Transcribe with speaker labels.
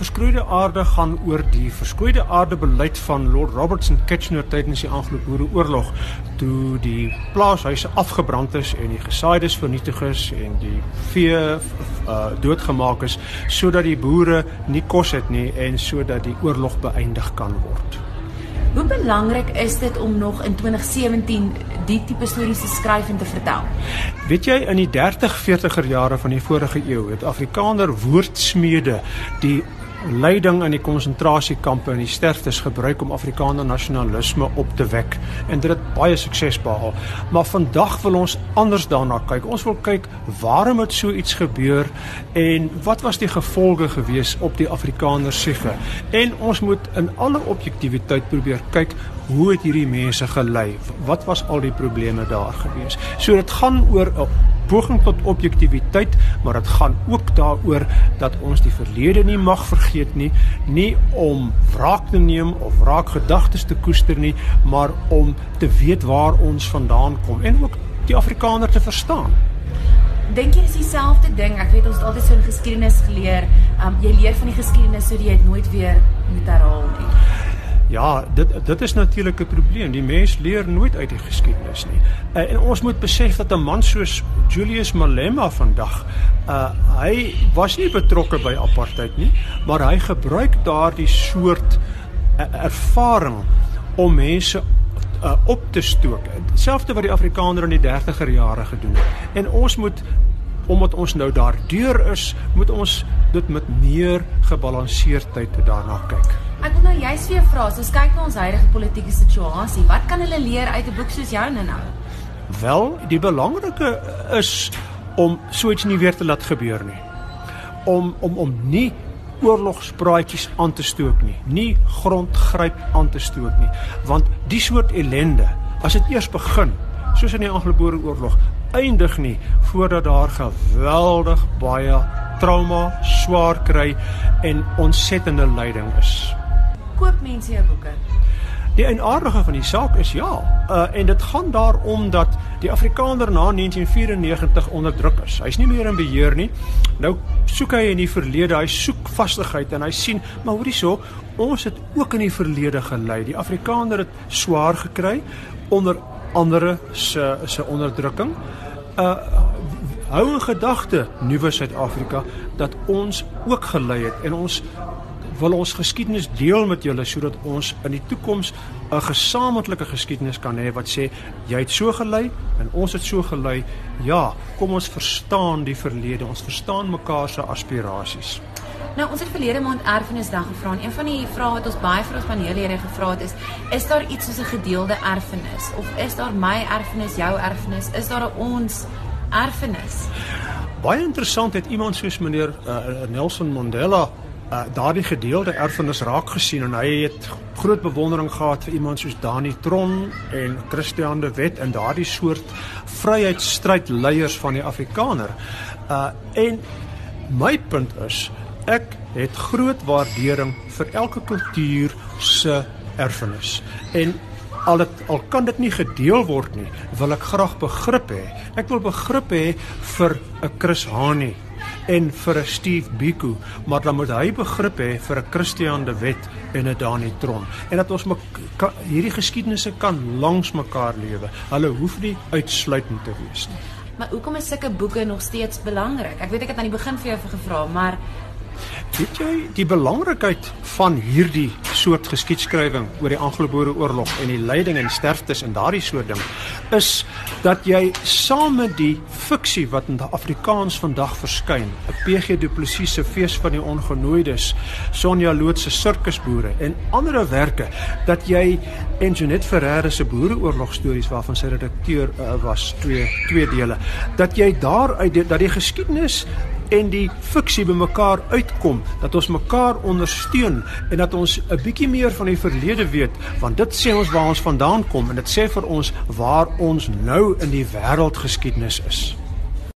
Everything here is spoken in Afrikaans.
Speaker 1: Verskroeide aarde gaan oor die verskroeide aarde beleid van Lord Robertson Kitchener tydens die Anglo-Boereoorlog toe die plaashuise afgebrand is en die gesaides vernietig is en die vee uh, doodgemaak is sodat die boere nie kos het nie en sodat die oorlog beëindig kan word.
Speaker 2: Hoe belangrik is dit om nog in 2017 die tipe stories te skryf en te vertel?
Speaker 1: Weet jy in die 30, 40er jare van die vorige eeu het Afrikaner woordsmede die leiding in die konsentrasiekampe en die sterftes gebruik om Afrikaner nasionalisme op te wek en dit het baie sukses behaal. Maar vandag wil ons anders daarna kyk. Ons wil kyk waarom het so iets gebeur en wat was die gevolge gewees op die Afrikaner siege? En ons moet in alle objektiviteit probeer kyk hoe het hierdie mense gelei? Wat was al die probleme daar gewees? So dit gaan oor 'n poging tot objektiviteit, maar dit gaan ook daaroor dat ons die verlede nie mag vergeet nie, nie om wraak te neem of wraakgedagtes te koester nie, maar om te weet waar ons vandaan kom en ook die Afrikaner te verstaan.
Speaker 2: Dink jy dis dieselfde ding? Ek weet ons het altyd so in geskiedenis geleer, um, jy leer van die geskiedenis sodat jy dit nooit weer moet herhaal nie.
Speaker 1: Ja, dit dit is natuurlik 'n probleem. Die mens leer nooit uit die geskiedenis nie. Uh, en ons moet besef dat 'n man soos Julius Malema vandag, uh hy was nie betrokke by apartheid nie, maar hy gebruik daardie soort uh, ervaring om mense uh, op te stook. Dieselfde wat die Afrikaner in die 30er jare gedoen het. En ons moet omdat ons nou daar deur is, moet ons dit met meer gebalanseerdheid daarna kyk.
Speaker 2: Ek wil nou juist vir jou vra, as ons kyk na ons huidige politieke situasie, wat kan hulle leer uit 'n boek soos joune nou?
Speaker 1: Wel, die belangrike is om so iets nie weer te laat gebeur nie. Om om om nie oorlogspraatjies aan te stook nie, nie grondgryp aan te stook nie, want die soort ellende, as dit eers begin, soos in die Anglo-Boereoorlog, eindig nie voordat daar geweldig baie trauma, swaar kry en ontsettende lyding is
Speaker 2: koop mense jou boeke?
Speaker 1: Die eienaardige van die saak is ja. Uh en dit gaan daaroor dat die Afrikaner na 1994 onderdruk is. Hy's nie meer in beheer nie. Nou soek hy in die verlede, hy soek vastigheid en hy sien, maar hoorie so, ons het ook in die verlede gelei. Die Afrikaner het swaar gekry onder andere se se onderdrukking. Uh hou in gedagte, nuwe Suid-Afrika, dat ons ook gelei het en ons wil ons geskiedenis deel met julle sodat ons in die toekoms 'n gesamentlike geskiedenis kan hê wat sê jy het so gelei en ons het so gelei. Ja, kom ons verstaan die verlede, ons verstaan mekaar se aspirasies.
Speaker 2: Nou, ons het verlede maand erfenisdag gevra en een van die vrae wat ons baie vir ons paneellede gevra het is, is daar iets soos 'n gedeelde erfenis of is daar my erfenis, jou erfenis, is daar 'n ons erfenis?
Speaker 1: Baie interessant het iemand soos meneer uh, Nelson Mandela uh, daardie gedeelde erfenis raak gesien en hy het groot bewondering gehad vir iemand soos Dani Tron en Christian de Wet en daardie soort vryheidsstrydleiers van die Afrikaner. Uh en my punt is ek het groot waardering vir elke kultuur se erfenis. En al dit al kan dit nie gedeel word nie, wil ek graag begrip hê. Ek wil begrip hê vir 'n Chris Hani en vir 'n Steve Biko, maar dan moet hy begrip hê vir 'n Christian de Wet en 'n Dani Tron en dat ons kan, hierdie geskiedenisse kan langs mekaar lewe. Hulle hoef nie uitsluitend te wees nie.
Speaker 2: Maar hoekom is sulke boeke nog steeds belangrik? Ek weet ek het aan die begin vir jou gevra, maar
Speaker 1: Weet jy die belangrikheid van hierdie soort geskiedskrywing oor die Anglo-Boereoorlog en die lyding en sterftes en daardie soort ding is dat jy saam met die fiksie wat in Afrikaans vandag verskyn, 'n PG Du Plessis se Fees van die Ongenooides, Sonja Loot se Sirkusboere en anderewerke dat jy en Jeanette Ferreira se Boereoorlog stories waarvan sy redakteur uh, was, twee twee dele, dat jy daar uit dat die geskiedenis en die fiksie bymekaar uitkom dat ons mekaar ondersteun en dat ons 'n bietjie meer van die verlede weet want dit sê ons waar ons vandaan kom en dit sê vir ons waar ons nou in die wêreldgeskiedenis is.